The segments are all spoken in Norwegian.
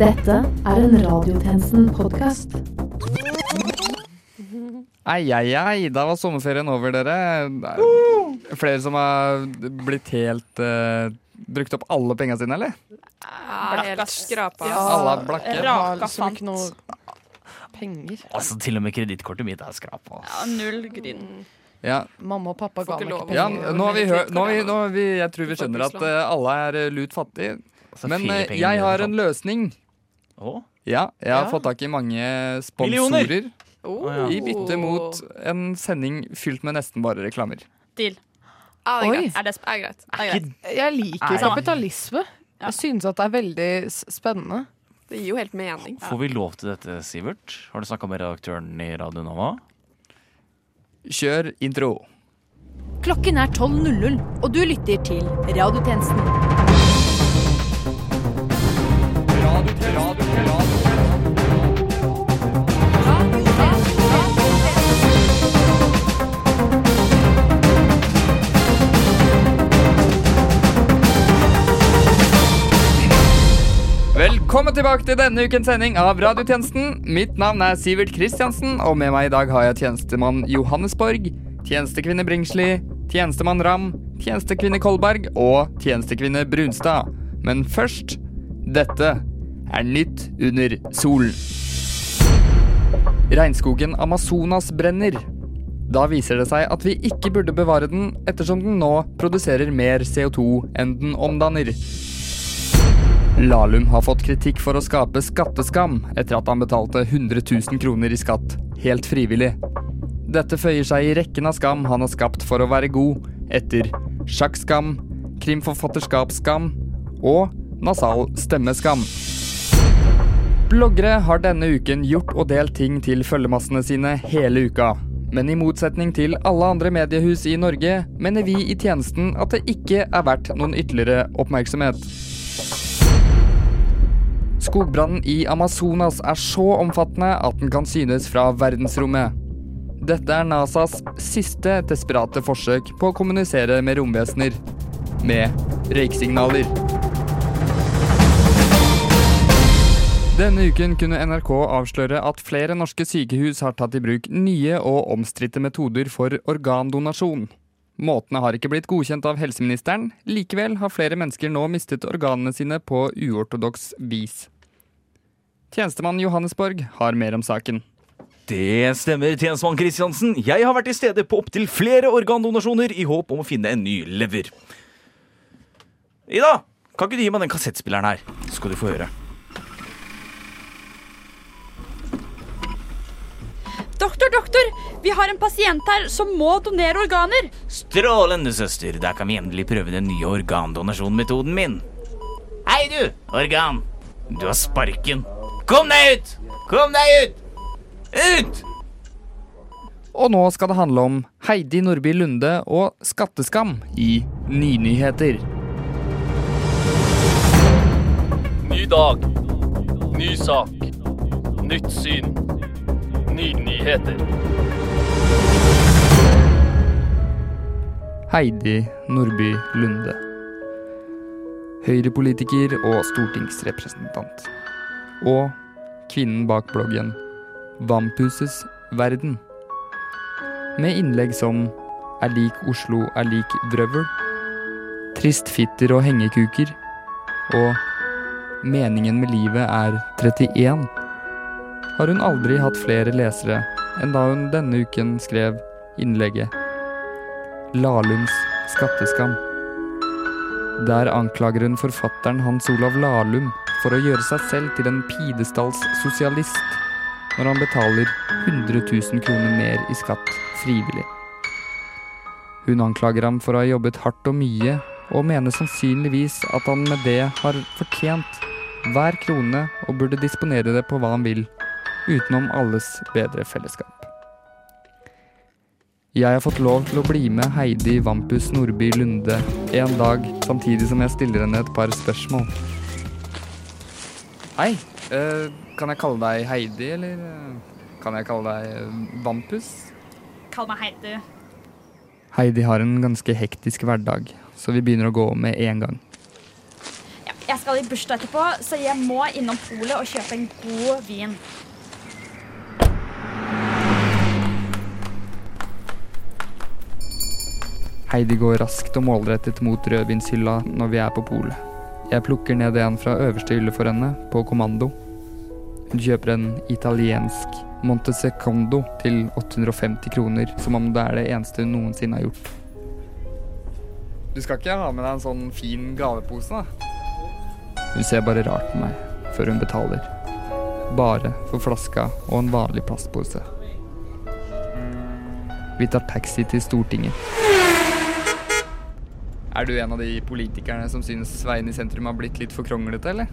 Dette er en Radiotjenesten-podkast. Ei, ei, ei, da var sommerferien over, dere. Det er Flere som har blitt helt uh, Brukt opp alle penga sine, eller? Helt skrapa. Alle har blakke. Raka fant. penger. Altså, til og med kredittkortet mitt er skrapa. Ja, null gryn. Ja, Mamma og pappa ga meg ikke ikke ja penger. nå har vi hør, nå har vi, nå har vi, Jeg tror vi skjønner at eh, alle er eh, lut fattige. Altså, Men uh, jeg har er en løsning. Å? Ja, jeg har Ja. fått tak i mange sponsorer Oh. i bytte mot en sending fylt med nesten bare reklamer. Deal. Ja, det er greit. Er det, er greit. Det er greit. Jeg liker kapitalisme. Ja. Jeg synes at det er veldig spennende. Det gir jo helt mening. Får vi lov til dette, Sivert? Har du snakka med redaktøren i Radio Nova? Kjør intro. Klokken er 12.00, og du lytter til Radiotjenesten. Velkommen tilbake til denne ukens sending av Radiotjenesten. Mitt navn er Sivert Kristiansen, og med meg i dag har jeg tjenestemann Johannesborg, tjenestekvinne Bringsli, tjenestemann Ram, tjenestekvinne Kolberg og tjenestekvinne Brunstad. Men først dette er nytt under solen. Regnskogen Amazonas brenner. Da viser det seg at vi ikke burde bevare den, ettersom den nå produserer mer CO2 enn den omdanner. Lahlum har fått kritikk for å skape skatteskam etter at han betalte 100 000 kroner i skatt, helt frivillig. Dette føyer seg i rekken av skam han har skapt for å være god, etter sjakkskam, krimforfatterskapsskam og nasal stemmeskam. Bloggere har denne uken gjort og delt ting til følgemassene sine hele uka. Men i motsetning til alle andre mediehus i Norge, mener vi i tjenesten at det ikke er verdt noen ytterligere oppmerksomhet. Skogbrannen i Amazonas er så omfattende at den kan synes fra verdensrommet. Dette er NASAs siste desperate forsøk på å kommunisere med romvesener. Med røyksignaler. Denne uken kunne NRK avsløre at flere norske sykehus har tatt i bruk nye og omstridte metoder for organdonasjon. Måtene har ikke blitt godkjent av helseministeren, likevel har flere mennesker nå mistet organene sine på uortodoks vis. Tjenestemann Johannesborg har mer om saken. Det stemmer, tjenestemann Kristiansen. Jeg har vært til stede på opptil flere organdonasjoner i håp om å finne en ny lever. Ida, kan ikke du gi meg den kassettspilleren her? Så skal du få høre. Doktor, doktor! Vi har en pasient her som må donere organer. Strålende, søster. Der kan vi endelig prøve den nye organdonasjonmetoden min. Hei, du! Organ. Du har sparken. Kom deg ut! Kom deg ut! Ut! Og nå skal det handle om Heidi Nordby Lunde og skatteskam i Nynyheter. Ny dag. Ny sak. Nytt syn. Nynyheter. Heidi Nordby Lunde. Høyrepolitiker og stortingsrepresentant. Og kvinnen bak bloggen Vampuses verden. Med innlegg som Er lik Oslo er lik drøvel. Tristfitter og hengekuker. Og Meningen med livet er 31 har hun aldri hatt flere lesere enn da hun denne uken skrev innlegget Lahlums skatteskam. Der anklager hun forfatteren Hans Olav Lahlum for å gjøre seg selv til en pidestallssosialist når han betaler 100 000 kroner mer i skatt frivillig. Hun anklager ham for å ha jobbet hardt og mye, og mener sannsynligvis at han med det har fortjent hver krone og burde disponere det på hva han vil, utenom alles bedre fellesskap. Jeg har fått lov til å bli med Heidi Vampus Nordby Lunde en dag, samtidig som jeg stiller henne et par spørsmål. Hei, eh, kan jeg kalle deg Heidi, eller eh, kan jeg kalle deg eh, Vampus? Kall meg Heidi. Heidi har en ganske hektisk hverdag, så vi begynner å gå med en gang. Ja, jeg skal i bursdag etterpå, så jeg må innom polet og kjøpe en god vin. Heidi går raskt og målrettet mot rødvinshylla når vi er på polet. Jeg plukker ned en fra øverste hylle for henne, på kommando. Hun kjøper en italiensk Monte Secondo til 850 kroner, som om det er det eneste hun noensinne har gjort. Du skal ikke ha med deg en sånn fin gavepose, da? Hun ser bare rart på meg før hun betaler. Bare for flaska og en vanlig plastpose. Vi tar taxi til Stortinget. Er du en av de politikerne som synes veiene i sentrum har blitt litt for kronglete, eller?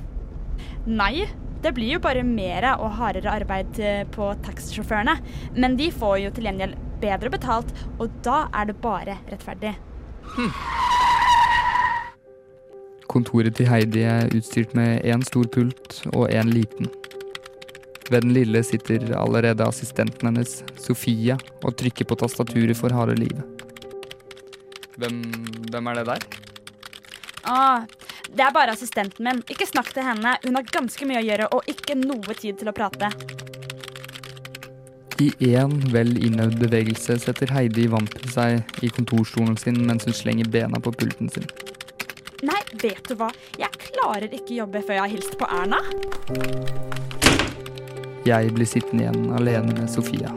Nei, det blir jo bare mer og hardere arbeid eh, på taxisjåførene. Men de får jo til gjengjeld bedre betalt, og da er det bare rettferdig. Kontoret til Heidi er utstyrt med én stor pult og én liten. Ved den lille sitter allerede assistenten hennes, Sofia, og trykker på tastaturet for harde livet. Hvem, hvem er det der? Ah, det er bare assistenten min. Ikke snakk til henne. Hun har ganske mye å gjøre og ikke noe tid til å prate. I én vel innøvd bevegelse setter Heidi Vampen seg i kontorstolen sin mens hun slenger bena på pulten sin. Nei, vet du hva? Jeg klarer ikke jobbe før jeg har hilst på Erna. Jeg blir sittende igjen alene med Sofia.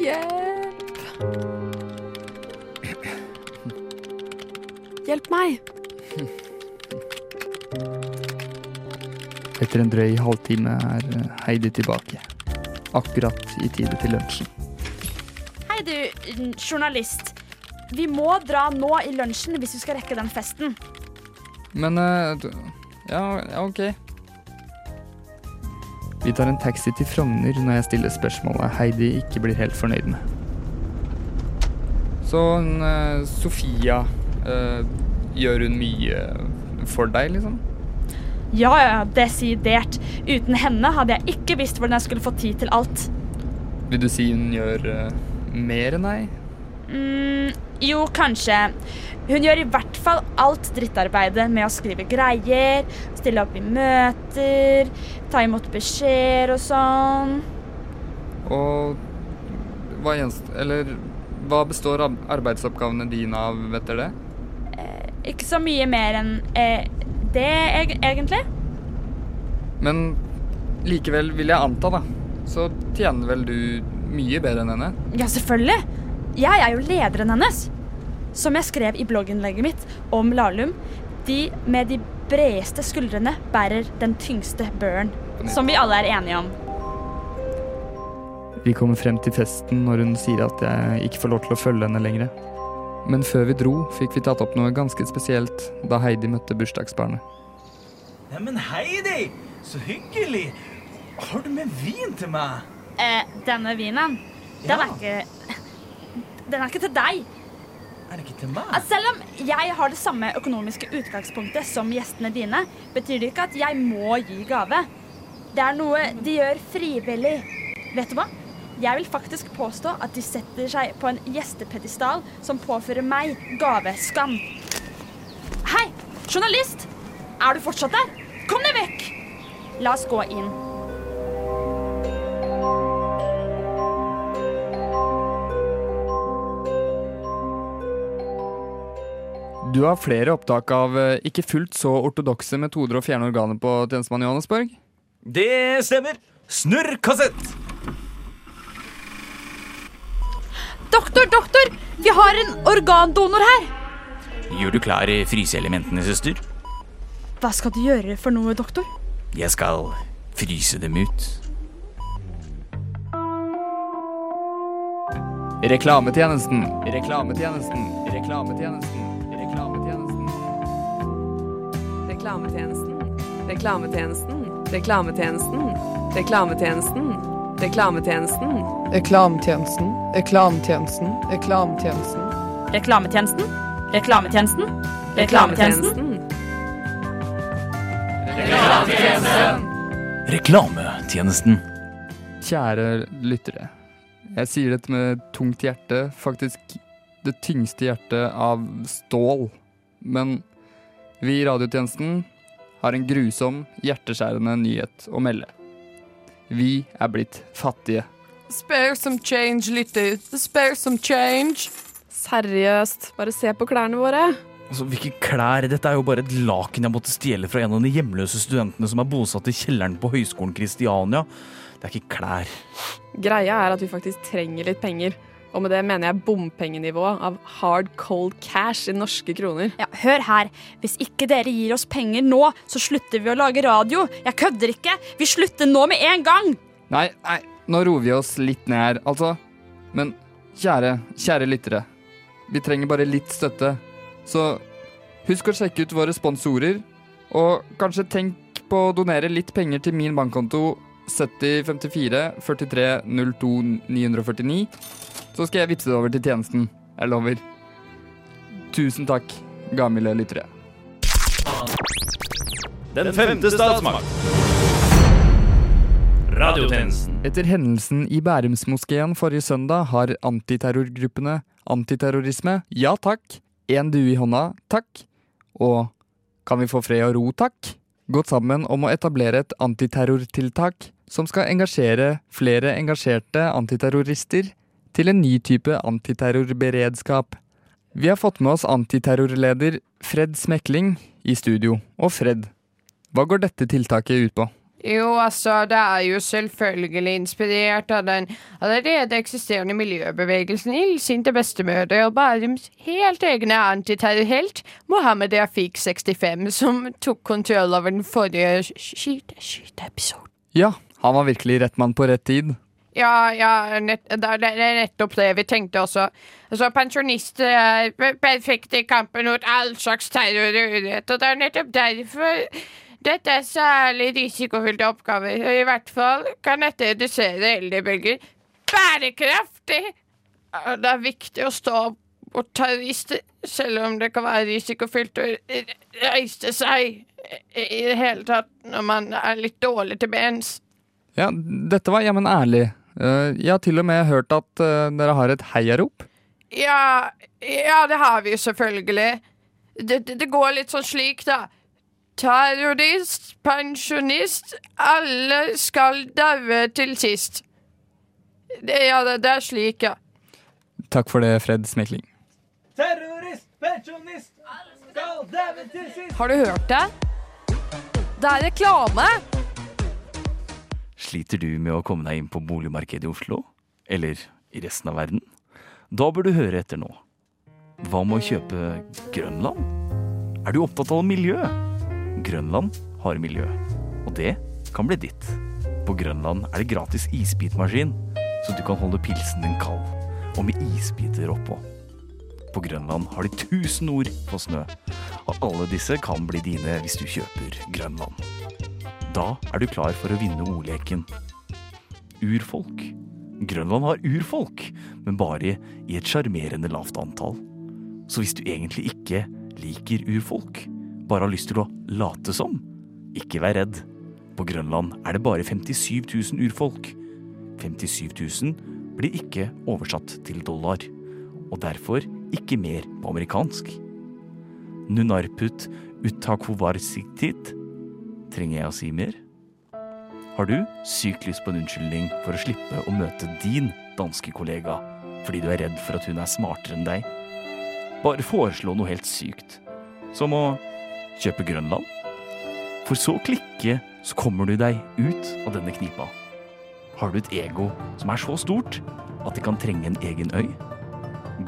Hjelp. Hjelp meg. Etter en drøy halvtime er eh, Heidi tilbake. Akkurat i tide til lunsjen. Hei, du journalist. Vi må dra nå i lunsjen hvis vi skal rekke den festen. Men eh, du- ja, ja, ok. Vi tar en taxi til Frogner når jeg stiller spørsmålet Heidi ikke blir helt fornøyd med. Så eh, Sofia eh, Gjør hun mye for deg, liksom? Ja, ja, desidert. Uten henne hadde jeg ikke visst hvordan jeg skulle få tid til alt. Vil du si hun gjør uh, mer enn deg? Mm, jo, kanskje. Hun gjør i hvert fall alt drittarbeidet med å skrive greier, stille opp i møter, ta imot beskjeder og sånn. Og hva, gjenst eller, hva består arbeidsoppgavene dine av, vet dere det? Ikke så mye mer enn eh, det, egentlig. Men likevel vil jeg anta, da, så tjener vel du mye bedre enn henne? Ja, selvfølgelig. Jeg er jo lederen hennes. Som jeg skrev i blogginnlegget mitt om Lahlum. De med de bredeste skuldrene bærer den tyngste børen. Som vi alle er enige om. Vi kommer frem til festen når hun sier at jeg ikke får lov til å følge henne lenger. Men før vi dro, fikk vi tatt opp noe ganske spesielt da Heidi møtte bursdagsbarnet. Neimen, Heidi! Så hyggelig! Har du med vin til meg? Eh, denne vinen, den er ikke Den er ikke til deg. Er det ikke til meg? Altså, Selv om jeg har det samme økonomiske utgangspunktet som gjestene dine, betyr det ikke at jeg må gi gave. Det er noe de gjør frivillig. Vet du hva? Jeg vil faktisk påstå at de setter seg på en gjestepedestal som påfører meg gaveskam. Hei, journalist! Er du fortsatt der? Kom deg vekk! La oss gå inn. Du har flere opptak av eh, ikke fullt så ortodokse metoder å fjerne organer på tjenestemann Johannesborg? Det stemmer. Snurr kassett! Doktor, doktor! Vi har en organdonor her! Gjør du klar fryseelementene, søster? Hva skal du gjøre for noe, doktor? Jeg skal fryse dem ut. Reklametjenesten, reklametjenesten, reklametjenesten, reklametjenesten. Reklametjenesten. Reklametjenesten. Reklametjenesten. Reklametjenesten. Reklametjenesten. Reklametjenesten, reklametjenesten, reklametjenesten. Reklametjenesten? Reklametjenesten? Reklametjenesten? Reklametjenesten. Kjære lyttere. Jeg sier dette med tungt hjerte, faktisk det tyngste hjertet av stål. Men vi i radiotjenesten har en grusom, hjerteskjærende nyhet å melde. Vi er blitt fattige. Spare some change, lytter. Spare some change. Seriøst, bare se på klærne våre. Altså, Hvilke klær? Dette er jo bare et laken jeg måtte stjele fra en av de hjemløse studentene som er bosatt i kjelleren på Høgskolen Kristiania. Det er ikke klær. Greia er at vi faktisk trenger litt penger. Og med det mener jeg bompengenivået av hard cold cash i norske kroner. Ja, Hør her. Hvis ikke dere gir oss penger nå, så slutter vi å lage radio. Jeg kødder ikke. Vi slutter nå med en gang. Nei, nei, nå roer vi oss litt ned her, altså. Men kjære, kjære lyttere. Vi trenger bare litt støtte. Så husk å sjekke ut våre sponsorer, og kanskje tenk på å donere litt penger til min bankkonto 7054 43 02 949. Så skal jeg vippse det over til tjenesten. Jeg lover. Tusen takk, gamle lyttere. Den femte statsmakt. Radiotjenesten. Etter hendelsen i Bærumsmoskeen forrige søndag har antiterrorgruppene Antiterrorisme, ja takk, én due i hånda, takk, og Kan vi få fred og ro, takk, gått sammen om å etablere et antiterrortiltak som skal engasjere flere engasjerte antiterrorister til en ny type antiterrorberedskap. Vi har fått med oss antiterrorleder Fred Smekling i studio. Og Fred, hva går dette tiltaket ut på? Jo, altså, det er jo selvfølgelig inspirert av den allerede eksisterende miljøbevegelsen Illsinte bestemødre og Bærums helt egne antiterrorhelt Mohammed Rafik 65, som tok kontroll over den forrige skyte, skyteepisoden. Ja, han var virkelig rett mann på rett tid. Ja, ja, nett, det er nettopp det vi tenkte også. Altså, Pensjonister er pe- perfekte i kampen mot all slags terror og urett, og det er nettopp derfor dette er særlig risikofylte oppgaver. og I hvert fall kan dette redusere eldrebølger bærekraftig. Det er viktig å stå opp mot terrorister, selv om det kan være risikofylt å reise seg i det hele tatt når man er litt dårlig til bens. Ja, dette var jammen ærlig. Eh, jeg har til og med hørt at eh, dere har et heiarop. Ja, ja, det har vi jo selvfølgelig. Det, det, det går litt sånn slik, da. Terrorist, pensjonist, alle skal daue til sist. Det, ja, det, det er slik, ja. Takk for det, Fred Smekling. Terrorist, pensjonist, alle skal daue til sist. Har du hørt det? Det er reklame! Sliter du med å komme deg inn på boligmarkedet i Oslo? Eller i resten av verden? Da bør du høre etter nå. Hva med å kjøpe Grønland? Er du opptatt av miljø? Grønland har miljø, og det kan bli ditt. På Grønland er det gratis isbitmaskin, så du kan holde pilsen din kald, og med isbiter oppå. På Grønland har de 1000 ord på snø, og alle disse kan bli dine hvis du kjøper Grønland. Da er du klar for å vinne ordleken. Urfolk. Grønland har urfolk, men bare i et sjarmerende lavt antall. Så hvis du egentlig ikke liker urfolk, bare har lyst til å late som, ikke vær redd. På Grønland er det bare 57 000 urfolk. 57 000 blir ikke oversatt til dollar, og derfor ikke mer på amerikansk. Nunarput utakovarsiktit Trenger jeg å si mer? Har du sykt lyst på en unnskyldning for å slippe å møte din danske kollega fordi du er redd for at hun er smartere enn deg? Bare foreslå noe helt sykt, som å kjøpe Grønland. For så å klikke, så kommer du deg ut av denne knipa. Har du et ego som er så stort at det kan trenge en egen øy?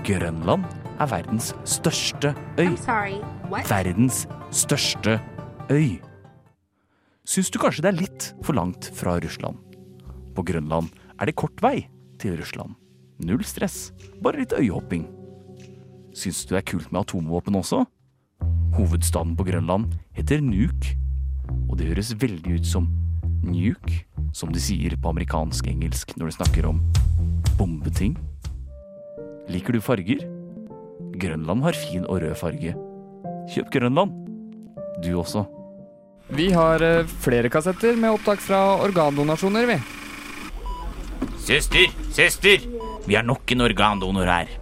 Grønland er verdens største øy. Verdens største øy. Syns du kanskje det er litt for langt fra Russland? På Grønland er det kort vei til Russland. Null stress, bare litt øyhopping. Syns du det er kult med atomvåpen også? Hovedstaden på Grønland heter Nuuk, og det høres veldig ut som nuke, som de sier på amerikansk-engelsk når de snakker om bombeting. Liker du farger? Grønland har fin og rød farge. Kjøp Grønland. Du også. Vi har eh, flere kassetter med opptak fra organdonasjoner, vi. Søster, søster! Vi har nok en organdonor her.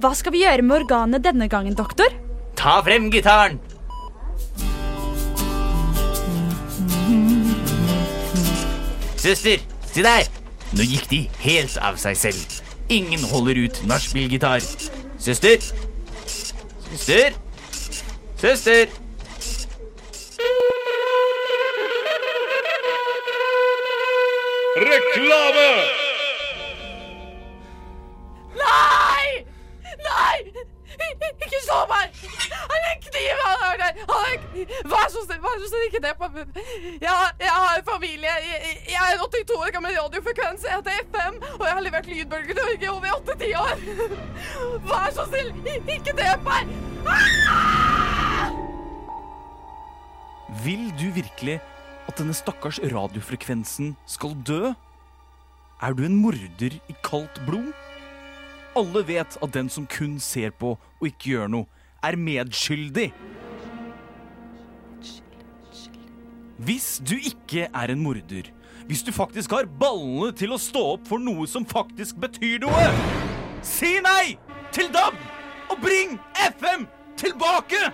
Hva skal vi gjøre med organet denne gangen, doktor? Ta frem gitaren! Søster, se der! Nå gikk de helt av seg selv. Ingen holder ut nachspielgitar. Søster? Søster? Søster? Reklame! Nei! Nei! Ikke slå meg! Han er kniv! Han har! Er kniv. Vær så snill, vær så snill, ikke det på har- jeg har en familie. Jeg, er en 82 år gammel radiofrekvens. Jeg heter FM, og jeg har levert lydbølger til Norge over 8-10 år. Vær så snill, ikke drep meg! Vil du virkelig at denne stakkars radiofrekvensen skal dø? Er du en morder i kaldt blod? Alle vet at den som kun ser på og ikke gjør noe, er medskyldig. Hvis du ikke er en morder, hvis du faktisk har ballene til å stå opp for noe som faktisk betyr noe, si nei til DAB og bring FM tilbake!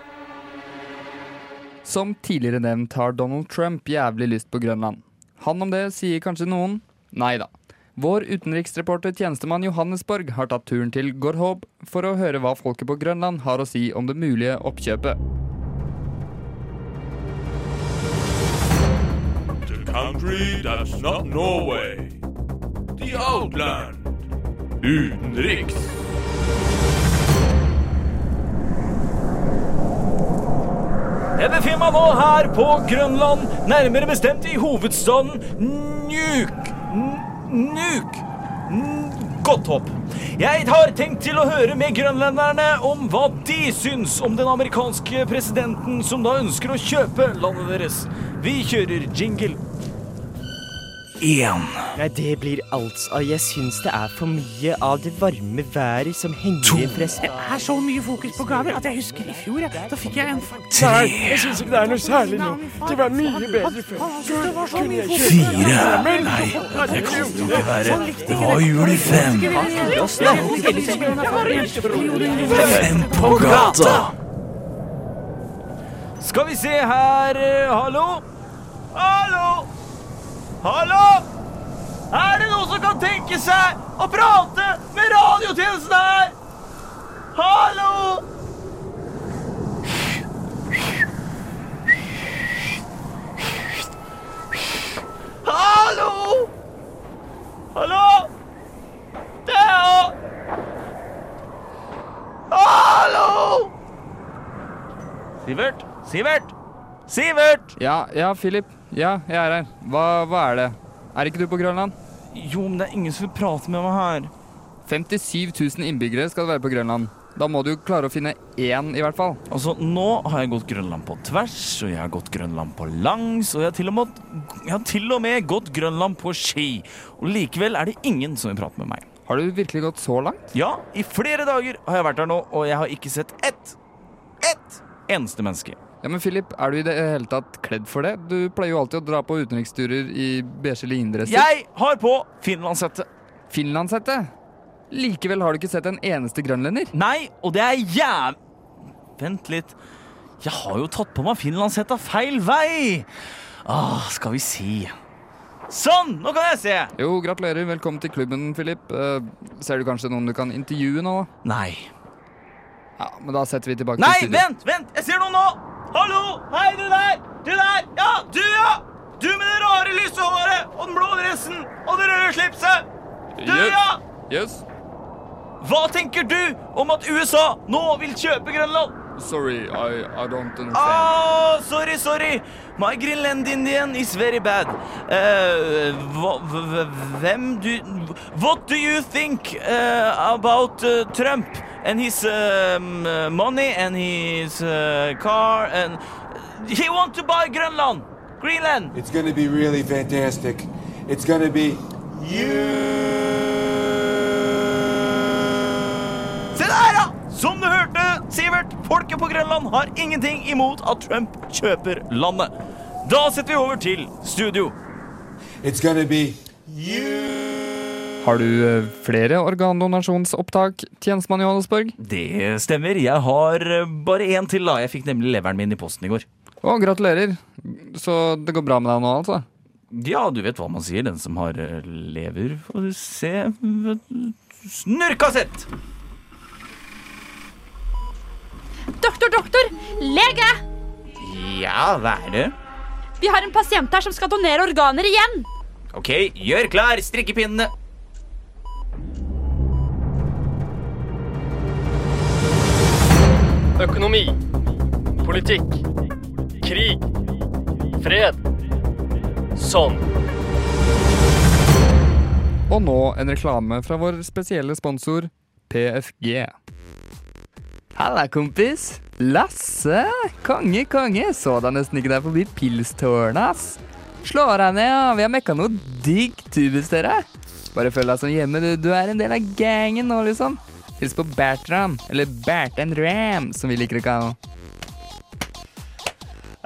Som tidligere nevnt har Donald Trump jævlig lyst på Grønland. Han om det sier kanskje noen? Nei da. Vår utenriksreporter tjenestemann Johannesborg har tatt turen til Gorhob for å høre hva folket på Grønland har å si om det mulige oppkjøpet. The country that's not Norway. The Outland. Utenriks. Jeg befinner meg nå her på Grønland, nærmere bestemt i hovedstaden Nuuk. Nuuk. Godt hopp. Jeg har tenkt til å høre med grønlenderne om hva de syns om den amerikanske presidenten som da ønsker å kjøpe landet deres. Vi kjører jingle. Én. Nei, det blir altså Jeg syns det er for mye av det varme været som henger i fra Det er så mye fokus på gaver at jeg husker i fjor. Ja. Da fikk jeg en Nei, jeg syns ikke det er noe særlig nå. Det var mye bedre før. Det var så mye fokus. Fire. Nei, det kan jo ikke være. Det var jul i fem. Fem på gata. Skal vi se her eh, Hallo? Hallo? Hallo? Er det noen som kan tenke seg å prate med radiotjenesten her? Hallo? Hallo? Hallo? Theo? Hallo? Sivert? Sivert? Sivert! Ja, ja, Philip. Ja, jeg er her. Hva, hva er det? Er ikke du på Grønland? Jo, men det er ingen som vil prate med meg her. 57 000 innbyggere skal det være på Grønland. Da må du klare å finne én, i hvert fall. Altså, nå har jeg gått Grønland på tvers, og jeg har gått Grønland på langs, og jeg har til og med, til og med gått Grønland på ski. Og likevel er det ingen som vil prate med meg. Har du virkelig gått så langt? Ja, i flere dager har jeg vært her nå, og jeg har ikke sett ett, ett eneste menneske. Ja, men Philip, er du i det hele tatt kledd for det? Du pleier jo alltid å dra på utenriksturer i beige lindresser. Jeg har på finlandshette. Finlandshette? Likevel har du ikke sett en eneste grønlender? Nei, og det er jæv... Vent litt. Jeg har jo tatt på meg finlandshetta feil vei. Ah, skal vi si Sånn! Nå kan jeg se. Jo, gratulerer. Velkommen til klubben, Philip. Uh, ser du kanskje noen du kan intervjue nå? Nei. Ja, men da setter vi tilbake Nei, til studio. vent! vent, Jeg ser noen nå! Hallo! Hei, du der! Du der! Ja, du, ja! Du med det rare lyse håret og den blå dressen og det røde slipset! Du, Yes. ja! Yes. Hva tenker du om at USA nå vil kjøpe Grønland? Sorry, I, I don't understand. Ah, sorry, sorry. My Greenland Indian is very bad. Uh, hvem du What do you think uh, about uh, Trump and his um, uh, money and his uh, car and he want to buy Greenland? Greenland. It's gonna be really fantastic. It's gonna be Se der, ja! Som du hørte, Sivert, folket på Grønland har ingenting imot at Trump kjøper landet. Da setter vi over til studio. It's gonna be Har du eh, flere organdonasjonsopptak, tjenestemann Johannesborg? Det stemmer. Jeg har eh, bare én til, da. Jeg fikk nemlig leveren min i posten i går. Å, gratulerer. Så det går bra med deg nå, altså? Ja, du vet hva man sier. Den som har eh, lever, får se Snurrkassett! Doktor, doktor! Lege! Ja, hva er det? Vi har en pasient her som skal donere organer igjen. Ok, gjør klar strikkepinnene. Økonomi. Politikk. Krig. Fred. Sånn. Og nå en reklame fra vår spesielle sponsor PFG. Halla, kompis. Lasse. Konge, konge. Så deg nesten ikke der forbi pilstårnet, ass. Slå deg ned, ja. Vi har mekka noe digg tubus, dere. Bare følg deg som hjemme. Du, du er en del av gangen nå, liksom. Hils på Bertram, eller Bertan Ram, som vi liker å kalle.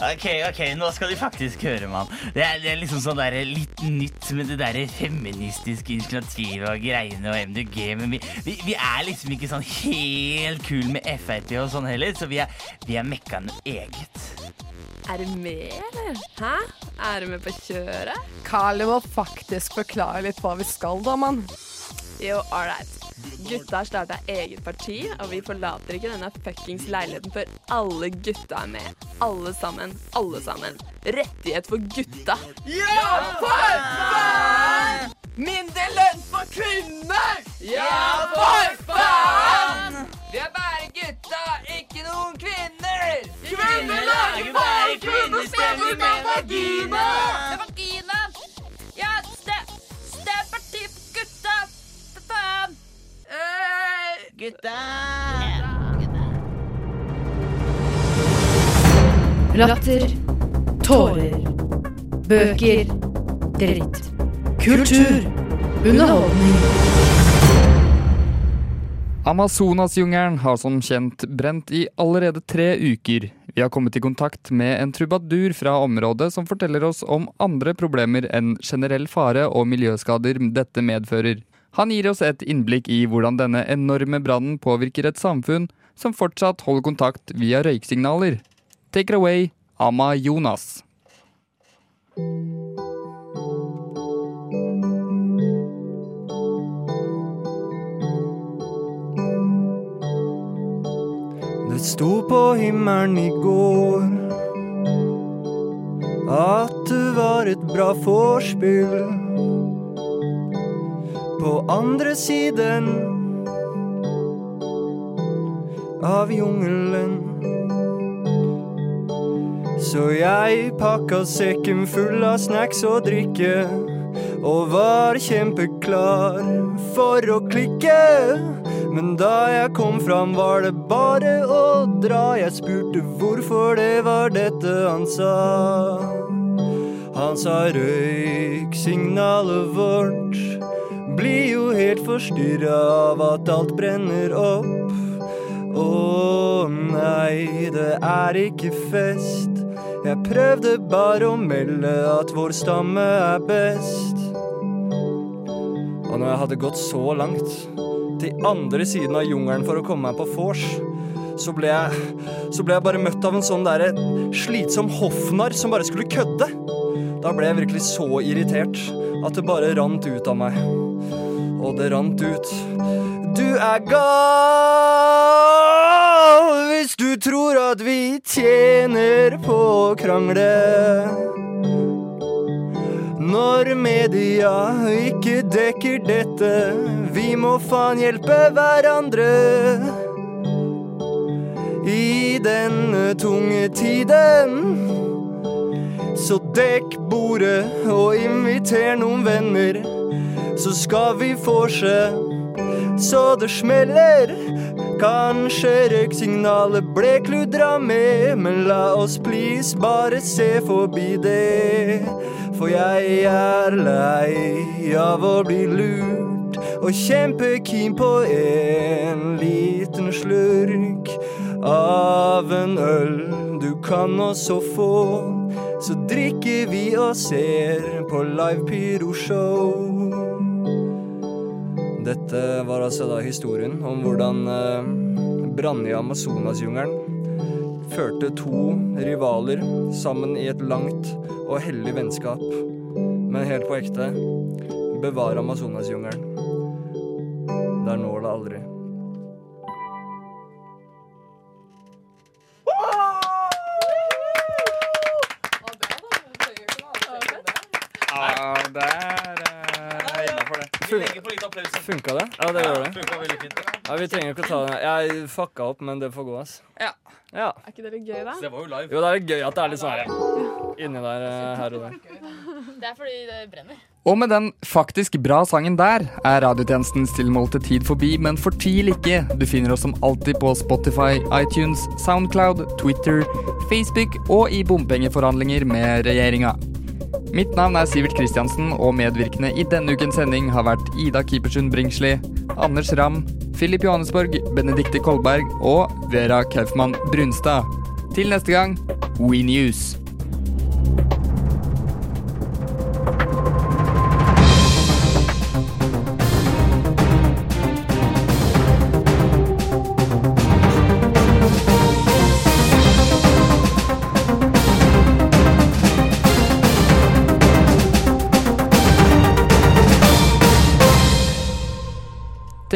Ok, ok, nå skal de faktisk høre, mann. Det det er liksom sånn der, litt nytt med det der feministiske initiativet og greiene og MDG, men vi, vi, vi er liksom ikke sånn helt kul med Frp og sånn heller, så vi er, vi er mekka noe eget. Er du med, eller? Hæ? Er du med på kjøret? Carly må faktisk forklare litt hva vi skal, da, mann. Jo, ålreit. Gutta har starta eget parti, og vi forlater ikke denne fuckings leiligheten før alle gutta er med. Alle sammen. Alle sammen. Rettighet for gutta. Ja, for faen! Mindre lønn for kvinner! Ja, for faen! Vi er bare gutta, ikke noen kvinner! Kvinner lager bare kvinnestemmer med vagina! Gutta! Latter. Tårer. Bøker. Dritt. Kultur. Underholdning. Amazonasjungelen har som kjent brent i allerede tre uker. Vi har kommet i kontakt med en trubadur fra området som forteller oss om andre problemer enn generell fare og miljøskader dette medfører. Han gir oss et innblikk i hvordan denne enorme brannen påvirker et samfunn som fortsatt holder kontakt via røyksignaler. Take it away, Ama Jonas. Det sto på himmelen i går at du var et bra vorspiel. På andre siden av jungelen. Så jeg pakka sekken full av snacks og drikke. Og var kjempeklar for å klikke. Men da jeg kom fram, var det bare å dra. Jeg spurte hvorfor det var dette han sa. Han sa røyksignalet vårt blir jo helt forstyrra av at alt brenner opp. Å nei, det er ikke fest. Jeg prøvde bare å melde at vår stamme er best. Og når jeg hadde gått så langt, til andre siden av jungelen for å komme meg på vors, så ble jeg, så ble jeg bare møtt av en sånn derre slitsom hoffnarr som bare skulle kødde. Da ble jeg virkelig så irritert at det bare rant ut av meg. Og det rant ut. Du er gal hvis du tror at vi tjener på å krangle. Når media ikke dekker dette, vi må faen hjelpe hverandre. I denne tunge tiden. Så dekk bordet og inviter noen venner, så skal vi få se så det smeller. Kanskje røyksignalet ble kludra med, men la oss please bare se forbi det. For jeg er lei av å bli lurt, og kjempekeen på en liten slurk av en øl du kan også få. Så drikker vi og ser på live pyroshow. Dette var altså da historien om hvordan eh, brannen i Amazonasjungelen førte to rivaler sammen i et langt og hellig vennskap. Men helt på ekte bevare Amazonasjungelen. Der når det aldri. Litt applaus. Funka det? Ja, det gjør det. Funka veldig fint. Ja, Vi trenger ikke å ta den. Jeg fucka opp, men det får gå, ass. Ja. Ja. Er ikke det litt gøy, da? Det var jo live. Jo, det er litt gøy at det er litt sånn her inni der eh, her og der. Det er fordi det brenner. Og med den faktisk bra sangen der er radiotjenestens tilmålte tid forbi, men fortvil ikke. Du finner oss som alltid på Spotify, iTunes, Soundcloud, Twitter, Facebook og i bompengeforhandlinger med regjeringa. Mitt navn er Sivert Kristiansen, og medvirkende i denne ukens sending har vært Ida Kipersund Bringsli, Anders Ramm, Filip Johannesborg, Benedikte Kolberg og Vera Kaufmann Brunstad. Til neste gang, We News.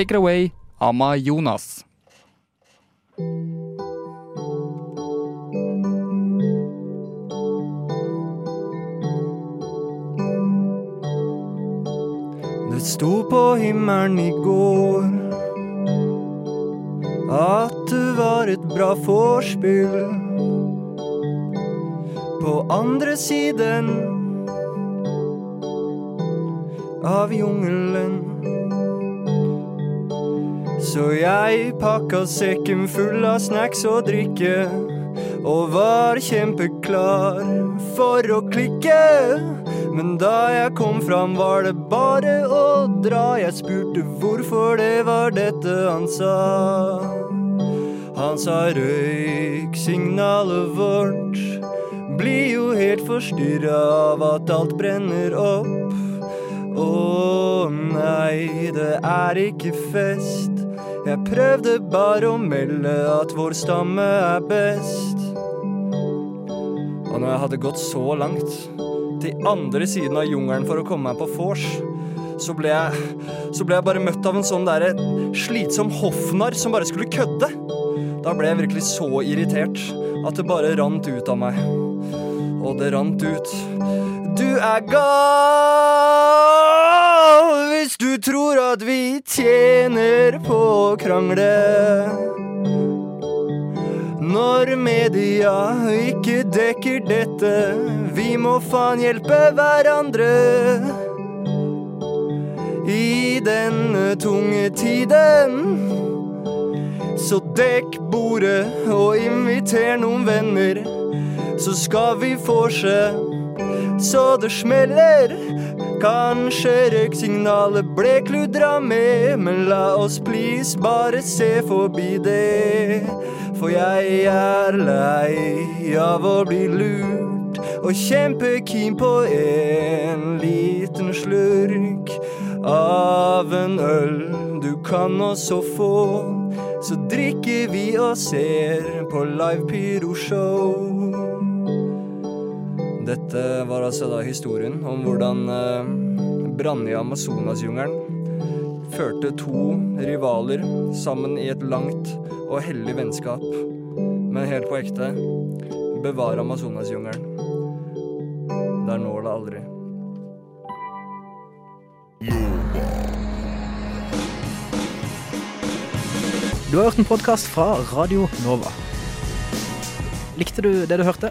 Take it away, Ama Jonas. Det sto på himmelen i går at du var et bra vorspiel. På andre siden av jungelen. Så jeg pakka sekken full av snacks og drikke. Og var kjempeklar for å klikke. Men da jeg kom fram, var det bare å dra. Jeg spurte hvorfor det var dette han sa. Han sa røyksignalet vårt blir jo helt forstyrra av at alt brenner opp. Å nei, det er ikke fest. Jeg prøvde bare å melde at vår stamme er best. Og når jeg hadde gått så langt, til andre siden av jungelen for å komme meg på vors, så ble jeg, så ble jeg bare møtt av en sånn derre slitsom hoffnarr som bare skulle kødde. Da ble jeg virkelig så irritert at det bare rant ut av meg. Og det rant ut. Du er gal hvis du tror at vi tjener på å krangle. Når media ikke dekker dette, vi må faen hjelpe hverandre. I denne tunge tiden. Så dekk bordet og inviter noen venner, så skal vi vorse så det smeller. Kanskje røyksignalet ble kludra med, men la oss please bare se forbi det. For jeg er lei av å bli lurt, og kjempekeen på en liten slurk av en øl du kan også få. Så drikker vi og ser på live pyroshow. Dette var altså da historien om hvordan eh, i Amazonasjungelen førte to rivaler sammen i et langt og hellig vennskap. Men helt på ekte bevare Amazonasjungelen. Der når det aldri. Du har hørt en podkast fra Radio Nova. Likte du det du hørte?